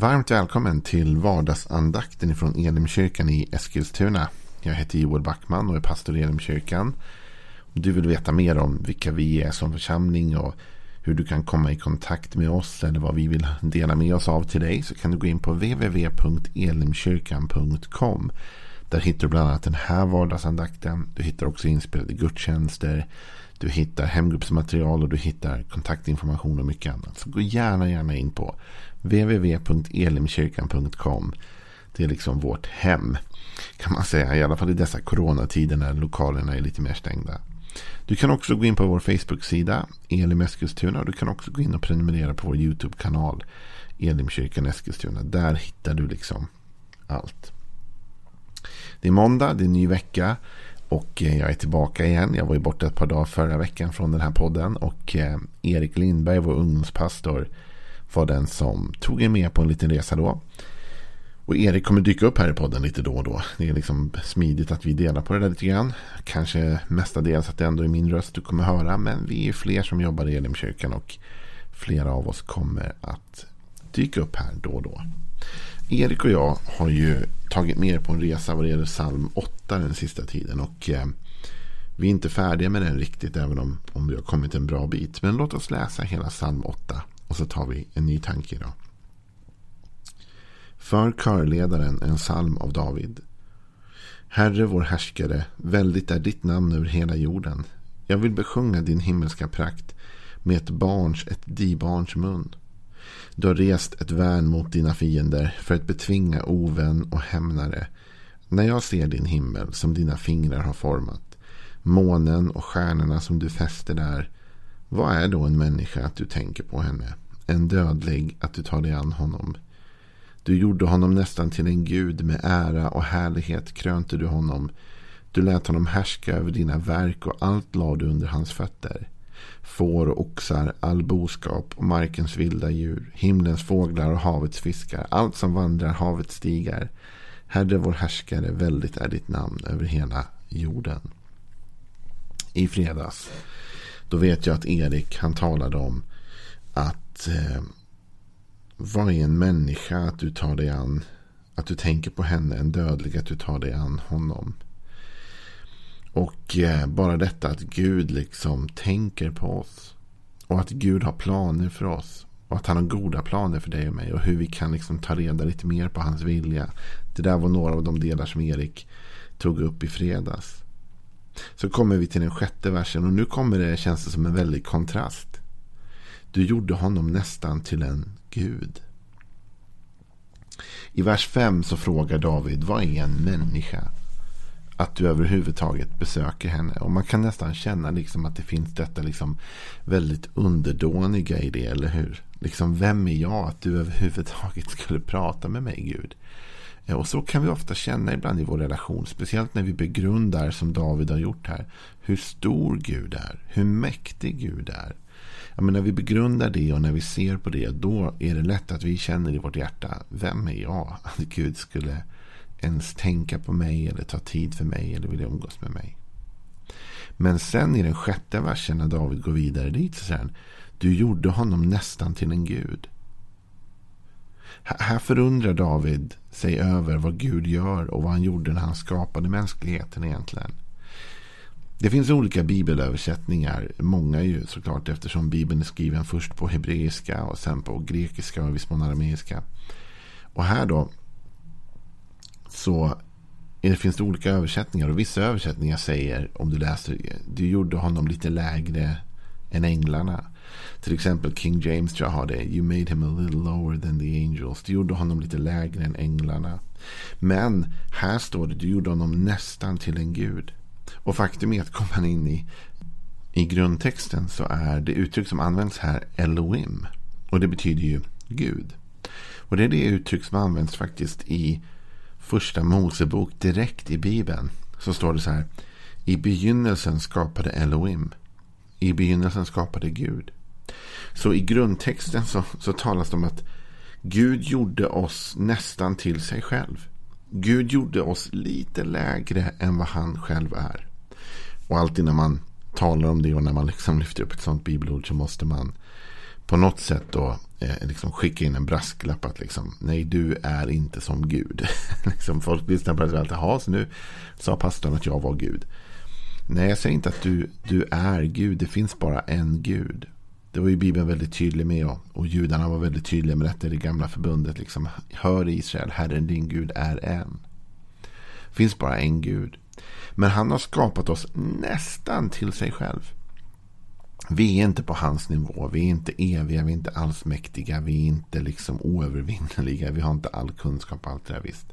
Varmt välkommen till vardagsandakten från Elimkyrkan i Eskilstuna. Jag heter Joel Backman och är pastor i Elimkyrkan. Om du vill veta mer om vilka vi är som församling och hur du kan komma i kontakt med oss eller vad vi vill dela med oss av till dig så kan du gå in på www.elimkyrkan.com. Där hittar du bland annat den här vardagsandakten. Du hittar också inspelade gudstjänster. Du hittar hemgruppsmaterial och du hittar kontaktinformation och mycket annat. Så gå gärna, gärna in på www.elimkyrkan.com. Det är liksom vårt hem. Kan man säga. I alla fall i dessa coronatider när lokalerna är lite mer stängda. Du kan också gå in på vår Facebook-sida Elim Eskilstuna. Du kan också gå in och prenumerera på vår YouTube-kanal Elimkyrkan Eskilstuna. Där hittar du liksom allt. Det är måndag, det är en ny vecka. Och eh, jag är tillbaka igen. Jag var ju borta ett par dagar förra veckan från den här podden. Och eh, Erik Lindberg, vår ungdomspastor, var den som tog er med på en liten resa då. Och Erik kommer dyka upp här i podden lite då och då. Det är liksom smidigt att vi delar på det där lite grann. Kanske mestadels att det ändå är min röst du kommer höra. Men vi är fler som jobbar i Elimkyrkan och flera av oss kommer att dyka upp här då och då. Erik och jag har ju tagit med er på en resa vad det gäller psalm 8 den sista tiden. Och eh, vi är inte färdiga med den riktigt även om, om vi har kommit en bra bit. Men låt oss läsa hela psalm 8 och så tar vi en ny tanke idag. För körledaren en psalm av David. Herre vår härskare, väldigt är ditt namn över hela jorden. Jag vill besjunga din himmelska prakt med ett barns, ett dibarns mun. Du har rest ett värn mot dina fiender för att betvinga ovän och hämnare. När jag ser din himmel som dina fingrar har format, månen och stjärnorna som du fäster där, vad är då en människa att du tänker på henne? En dödlig att du tar dig an honom. Du gjorde honom nästan till en gud med ära och härlighet krönte du honom. Du lät honom härska över dina verk och allt lade du under hans fötter får och oxar, all boskap och markens vilda djur, himlens fåglar och havets fiskar, allt som vandrar havets stigar. Herre vår härskare, väldigt är ditt namn över hela jorden. I fredags, då vet jag att Erik, han talade om att eh, vad är en människa att du tar dig an, att du tänker på henne, en dödlig att du tar dig an honom. Och eh, bara detta att Gud liksom tänker på oss. Och att Gud har planer för oss. Och att han har goda planer för dig och mig. Och hur vi kan liksom ta reda lite mer på hans vilja. Det där var några av de delar som Erik tog upp i fredags. Så kommer vi till den sjätte versen. Och nu kommer det, känns det som en väldig kontrast. Du gjorde honom nästan till en gud. I vers 5 så frågar David, vad är en människa? Att du överhuvudtaget besöker henne. Och man kan nästan känna liksom att det finns detta liksom väldigt underdåniga i det, eller hur? Liksom, vem är jag att du överhuvudtaget skulle prata med mig, Gud? Eh, och så kan vi ofta känna ibland i vår relation, speciellt när vi begrundar som David har gjort här, hur stor Gud är, hur mäktig Gud är. Ja, men när vi begrundar det och när vi ser på det, då är det lätt att vi känner i vårt hjärta, vem är jag att Gud skulle ens tänka på mig eller ta tid för mig eller vilja umgås med mig. Men sen i den sjätte versen när David går vidare dit så säger han Du gjorde honom nästan till en gud. Här förundrar David sig över vad Gud gör och vad han gjorde när han skapade mänskligheten egentligen. Det finns olika bibelöversättningar. Många ju såklart eftersom bibeln är skriven först på hebreiska och sen på grekiska och viss mån arameiska. Och här då så det finns det olika översättningar. Och vissa översättningar säger, om du läser, du gjorde honom lite lägre än änglarna. Till exempel King James tror jag har det. You made him a little lower than the angels. Du gjorde honom lite lägre än änglarna. Men här står det, du gjorde honom nästan till en gud. Och faktum är att kommer man in i, i grundtexten så är det uttryck som används här Elohim. Och det betyder ju Gud. Och det är det uttryck som används faktiskt i första Mosebok direkt i Bibeln. Så står det så här. I begynnelsen skapade Elohim. I begynnelsen skapade Gud. Så i grundtexten så, så talas det om att Gud gjorde oss nästan till sig själv. Gud gjorde oss lite lägre än vad han själv är. Och alltid när man talar om det och när man liksom lyfter upp ett sånt bibelord så måste man på något sätt då eh, liksom skicka in en brasklapp att liksom, nej du är inte som Gud. liksom folk lyssnar på det och jaha, så nu sa pastorn att jag var Gud. Nej, jag säger inte att du, du är Gud. Det finns bara en Gud. Det var ju Bibeln väldigt tydlig med. Och, och judarna var väldigt tydliga med detta i det gamla förbundet. Liksom, Hör Israel, Herren din Gud är en. Det finns bara en Gud. Men han har skapat oss nästan till sig själv. Vi är inte på hans nivå. Vi är inte eviga. Vi är inte allsmäktiga. Vi är inte liksom oövervinneliga. Vi har inte all kunskap. Allt det där visst.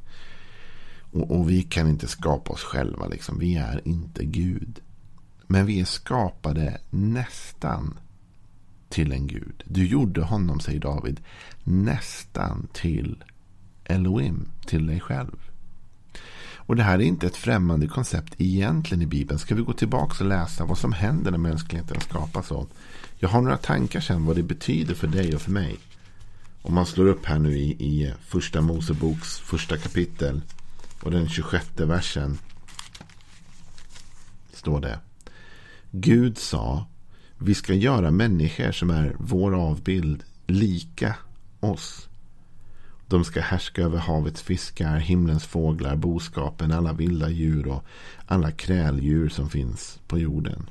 Och, och, vi kan inte skapa oss själva. Liksom. Vi är inte Gud. Men vi är skapade nästan till en Gud. Du gjorde honom, säger David, nästan till Elohim, till dig själv. Och det här är inte ett främmande koncept egentligen i Bibeln. Ska vi gå tillbaka och läsa vad som händer när mänskligheten skapas? Så jag har några tankar sen vad det betyder för dig och för mig. Om man slår upp här nu i, i första Moseboks första kapitel och den 26 versen står det. Gud sa, vi ska göra människor som är vår avbild lika oss. De ska härska över havets fiskar, himlens fåglar, boskapen, alla vilda djur och alla kräldjur som finns på jorden.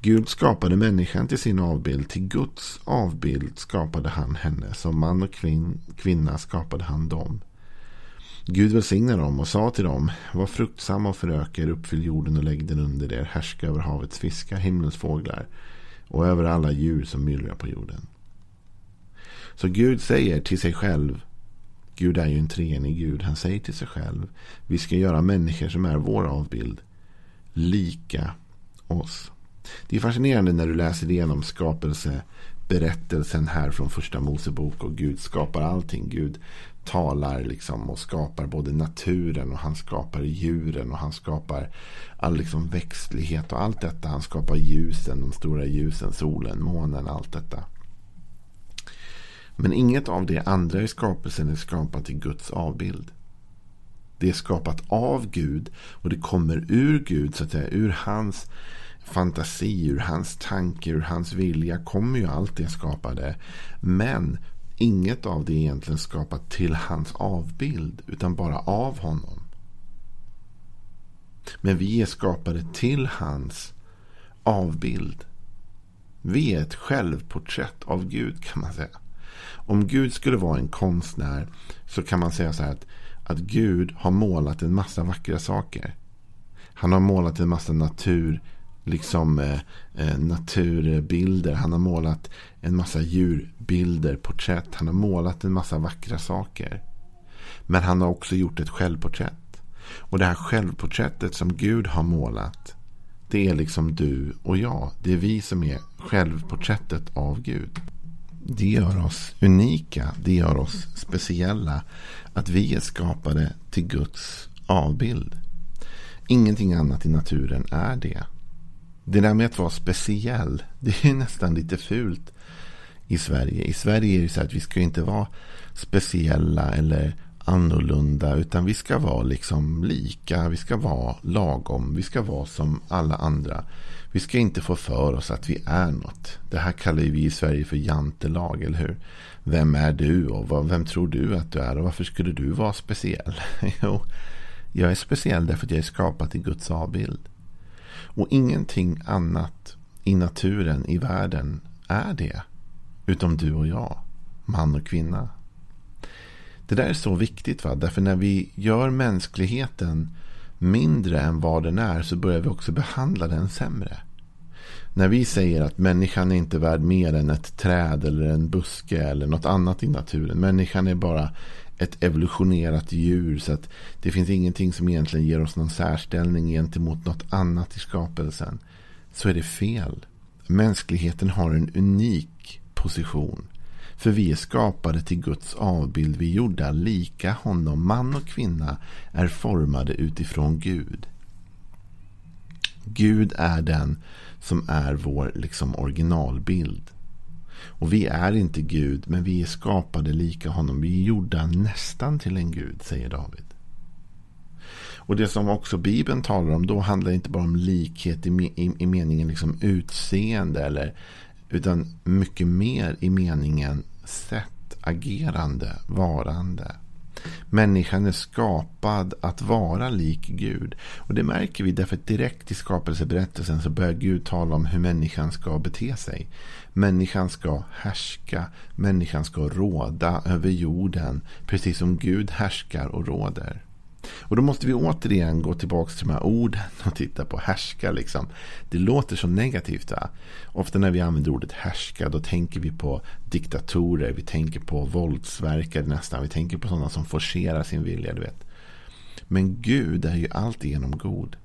Gud skapade människan till sin avbild. Till Guds avbild skapade han henne. Som man och kvin kvinna skapade han dem. Gud välsignade dem och sa till dem. Var fruktsamma och föröka er, uppfyll jorden och lägg den under er. Härska över havets fiskar, himlens fåglar och över alla djur som myllrar på jorden. Så Gud säger till sig själv Gud är ju en treenig Gud. Han säger till sig själv. Vi ska göra människor som är vår avbild. Lika oss. Det är fascinerande när du läser igenom skapelseberättelsen här från första Mosebok. Och Gud skapar allting. Gud talar liksom och skapar både naturen och han skapar djuren och han skapar all liksom växtlighet och allt detta. Han skapar ljusen, de stora ljusen, solen, månen, allt detta. Men inget av det andra i skapelsen är skapat i Guds avbild. Det är skapat av Gud och det kommer ur Gud, så att säga, ur hans fantasi, ur hans tanke, ur hans vilja kommer ju allt det skapade. Men inget av det är egentligen skapat till hans avbild, utan bara av honom. Men vi är skapade till hans avbild. Vi är ett självporträtt av Gud kan man säga. Om Gud skulle vara en konstnär så kan man säga så här att, att Gud har målat en massa vackra saker. Han har målat en massa natur, liksom eh, eh, naturbilder. Han har målat en massa djurbilder, porträtt. Han har målat en massa vackra saker. Men han har också gjort ett självporträtt. Och det här självporträttet som Gud har målat. Det är liksom du och jag. Det är vi som är självporträttet av Gud det gör oss unika. Det gör oss speciella. Att vi är skapade till Guds avbild. Ingenting annat i naturen är det. Det där med att vara speciell, det är nästan lite fult i Sverige. I Sverige är det så att vi ska inte vara speciella eller annorlunda. Utan vi ska vara liksom lika. Vi ska vara lagom. Vi ska vara som alla andra. Vi ska inte få för oss att vi är något. Det här kallar vi i Sverige för jantelag, eller hur? Vem är du och vem tror du att du är och varför skulle du vara speciell? jo, jag är speciell därför att jag är skapad i Guds avbild. Och ingenting annat i naturen, i världen, är det. Utom du och jag, man och kvinna. Det där är så viktigt, va? därför när vi gör mänskligheten mindre än vad den är så börjar vi också behandla den sämre. När vi säger att människan är inte värd mer än ett träd eller en buske eller något annat i naturen. Människan är bara ett evolutionerat djur så att det finns ingenting som egentligen ger oss någon särställning gentemot något annat i skapelsen. Så är det fel. Mänskligheten har en unik position. För vi är skapade till Guds avbild. Vi är gjorda lika honom. Man och kvinna är formade utifrån Gud. Gud är den som är vår liksom, originalbild. Och vi är inte Gud, men vi är skapade lika honom. Vi är gjorda nästan till en Gud, säger David. Och det som också Bibeln talar om, då handlar det inte bara om likhet i, i, i meningen liksom utseende eller utan mycket mer i meningen sätt, agerande, varande. Människan är skapad att vara lik Gud. Och det märker vi därför att direkt i skapelseberättelsen så börjar Gud tala om hur människan ska bete sig. Människan ska härska, människan ska råda över jorden, precis som Gud härskar och råder. Och då måste vi återigen gå tillbaka till de här orden och titta på härska. Liksom. Det låter så negativt. Va? Ofta när vi använder ordet härska då tänker vi på diktatorer. Vi tänker på våldsverkare nästan. Vi tänker på sådana som forcerar sin vilja. Du vet. Men Gud är ju alltigenom god.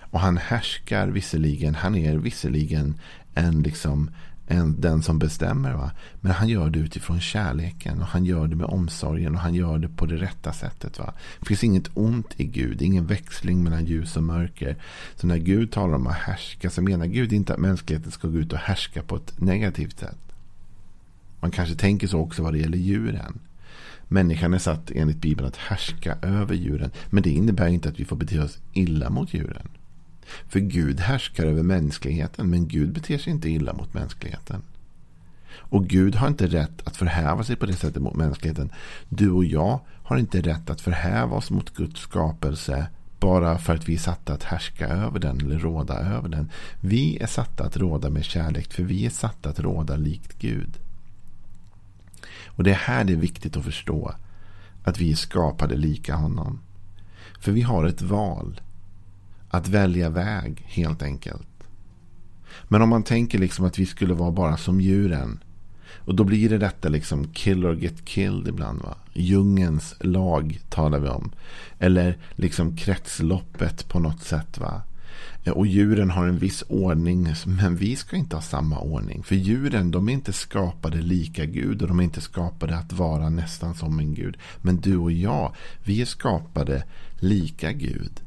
Och han härskar visserligen. Han är visserligen en liksom än den som bestämmer. Va? Men han gör det utifrån kärleken och han gör det med omsorgen och han gör det på det rätta sättet. Va? Det finns inget ont i Gud, ingen växling mellan ljus och mörker. Så när Gud talar om att härska så menar Gud inte att mänskligheten ska gå ut och härska på ett negativt sätt. Man kanske tänker så också vad det gäller djuren. Människan är satt enligt Bibeln att härska över djuren. Men det innebär inte att vi får bete oss illa mot djuren. För Gud härskar över mänskligheten, men Gud beter sig inte illa mot mänskligheten. Och Gud har inte rätt att förhäva sig på det sättet mot mänskligheten. Du och jag har inte rätt att förhäva oss mot Guds skapelse bara för att vi är satta att härska över den eller råda över den. Vi är satta att råda med kärlek för vi är satta att råda likt Gud. Och det är här det är viktigt att förstå att vi är skapade lika honom. För vi har ett val. Att välja väg helt enkelt. Men om man tänker liksom att vi skulle vara bara som djuren. Och då blir det detta liksom kill or get killed ibland. va. Djungens lag talar vi om. Eller liksom kretsloppet på något sätt. va. Och djuren har en viss ordning. Men vi ska inte ha samma ordning. För djuren de är inte skapade lika Gud. Och de är inte skapade att vara nästan som en Gud. Men du och jag, vi är skapade lika Gud.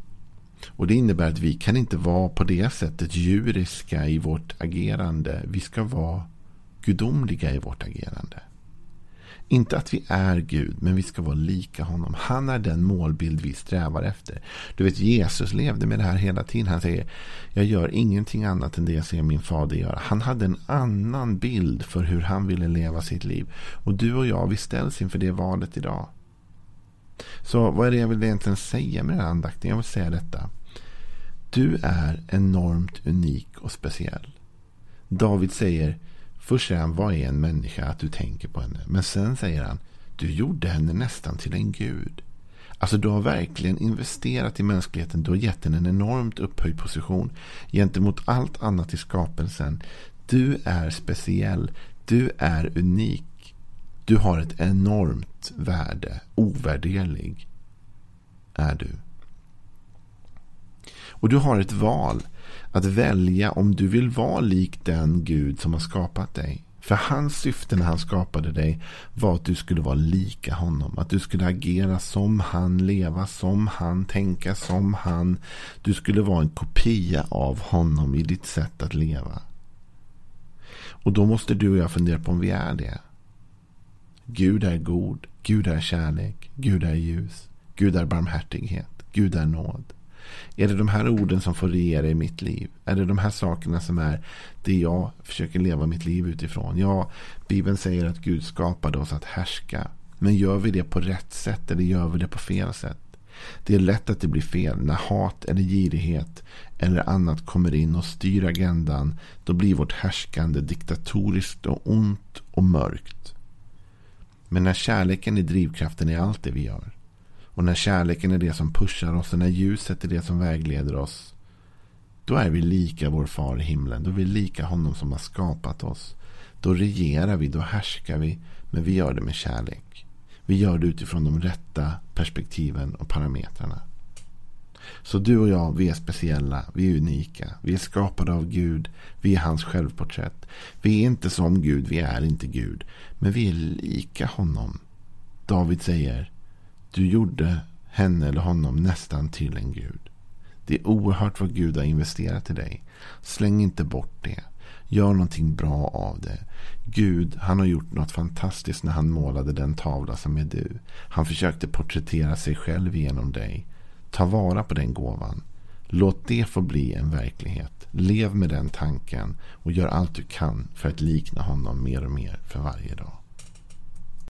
Och det innebär att vi kan inte vara på det sättet djuriska i vårt agerande. Vi ska vara gudomliga i vårt agerande. Inte att vi är Gud, men vi ska vara lika honom. Han är den målbild vi strävar efter. Du vet, Jesus levde med det här hela tiden. Han säger, jag gör ingenting annat än det jag ser min fader göra. Han hade en annan bild för hur han ville leva sitt liv. Och du och jag, vi ställs inför det valet idag. Så vad är det jag vill egentligen säga med den här andakten? Jag vill säga detta. Du är enormt unik och speciell. David säger, först säger han, vad är en människa att du tänker på henne? Men sen säger han, du gjorde henne nästan till en gud. Alltså du har verkligen investerat i mänskligheten. Du har gett henne en enormt upphöjd position gentemot allt annat i skapelsen. Du är speciell. Du är unik. Du har ett enormt värde. Ovärderlig är du. Och du har ett val. Att välja om du vill vara lik den Gud som har skapat dig. För hans syfte när han skapade dig var att du skulle vara lika honom. Att du skulle agera som han, leva som han, tänka som han. Du skulle vara en kopia av honom i ditt sätt att leva. Och då måste du och jag fundera på om vi är det. Gud är god. Gud är kärlek. Gud är ljus. Gud är barmhärtighet. Gud är nåd. Är det de här orden som får regera i mitt liv? Är det de här sakerna som är det jag försöker leva mitt liv utifrån? Ja, Bibeln säger att Gud skapade oss att härska. Men gör vi det på rätt sätt eller gör vi det på fel sätt? Det är lätt att det blir fel. När hat eller girighet eller annat kommer in och styr agendan. Då blir vårt härskande diktatoriskt och ont och mörkt. Men när kärleken är drivkraften i allt det vi gör. Och när kärleken är det som pushar oss och när ljuset är det som vägleder oss. Då är vi lika vår far i himlen. Då är vi lika honom som har skapat oss. Då regerar vi, då härskar vi. Men vi gör det med kärlek. Vi gör det utifrån de rätta perspektiven och parametrarna. Så du och jag, vi är speciella, vi är unika. Vi är skapade av Gud, vi är hans självporträtt. Vi är inte som Gud, vi är inte Gud. Men vi är lika honom. David säger, du gjorde henne eller honom nästan till en gud. Det är oerhört vad Gud har investerat i dig. Släng inte bort det. Gör någonting bra av det. Gud, han har gjort något fantastiskt när han målade den tavla som är du. Han försökte porträttera sig själv genom dig. Ta vara på den gåvan. Låt det få bli en verklighet. Lev med den tanken och gör allt du kan för att likna honom mer och mer för varje dag.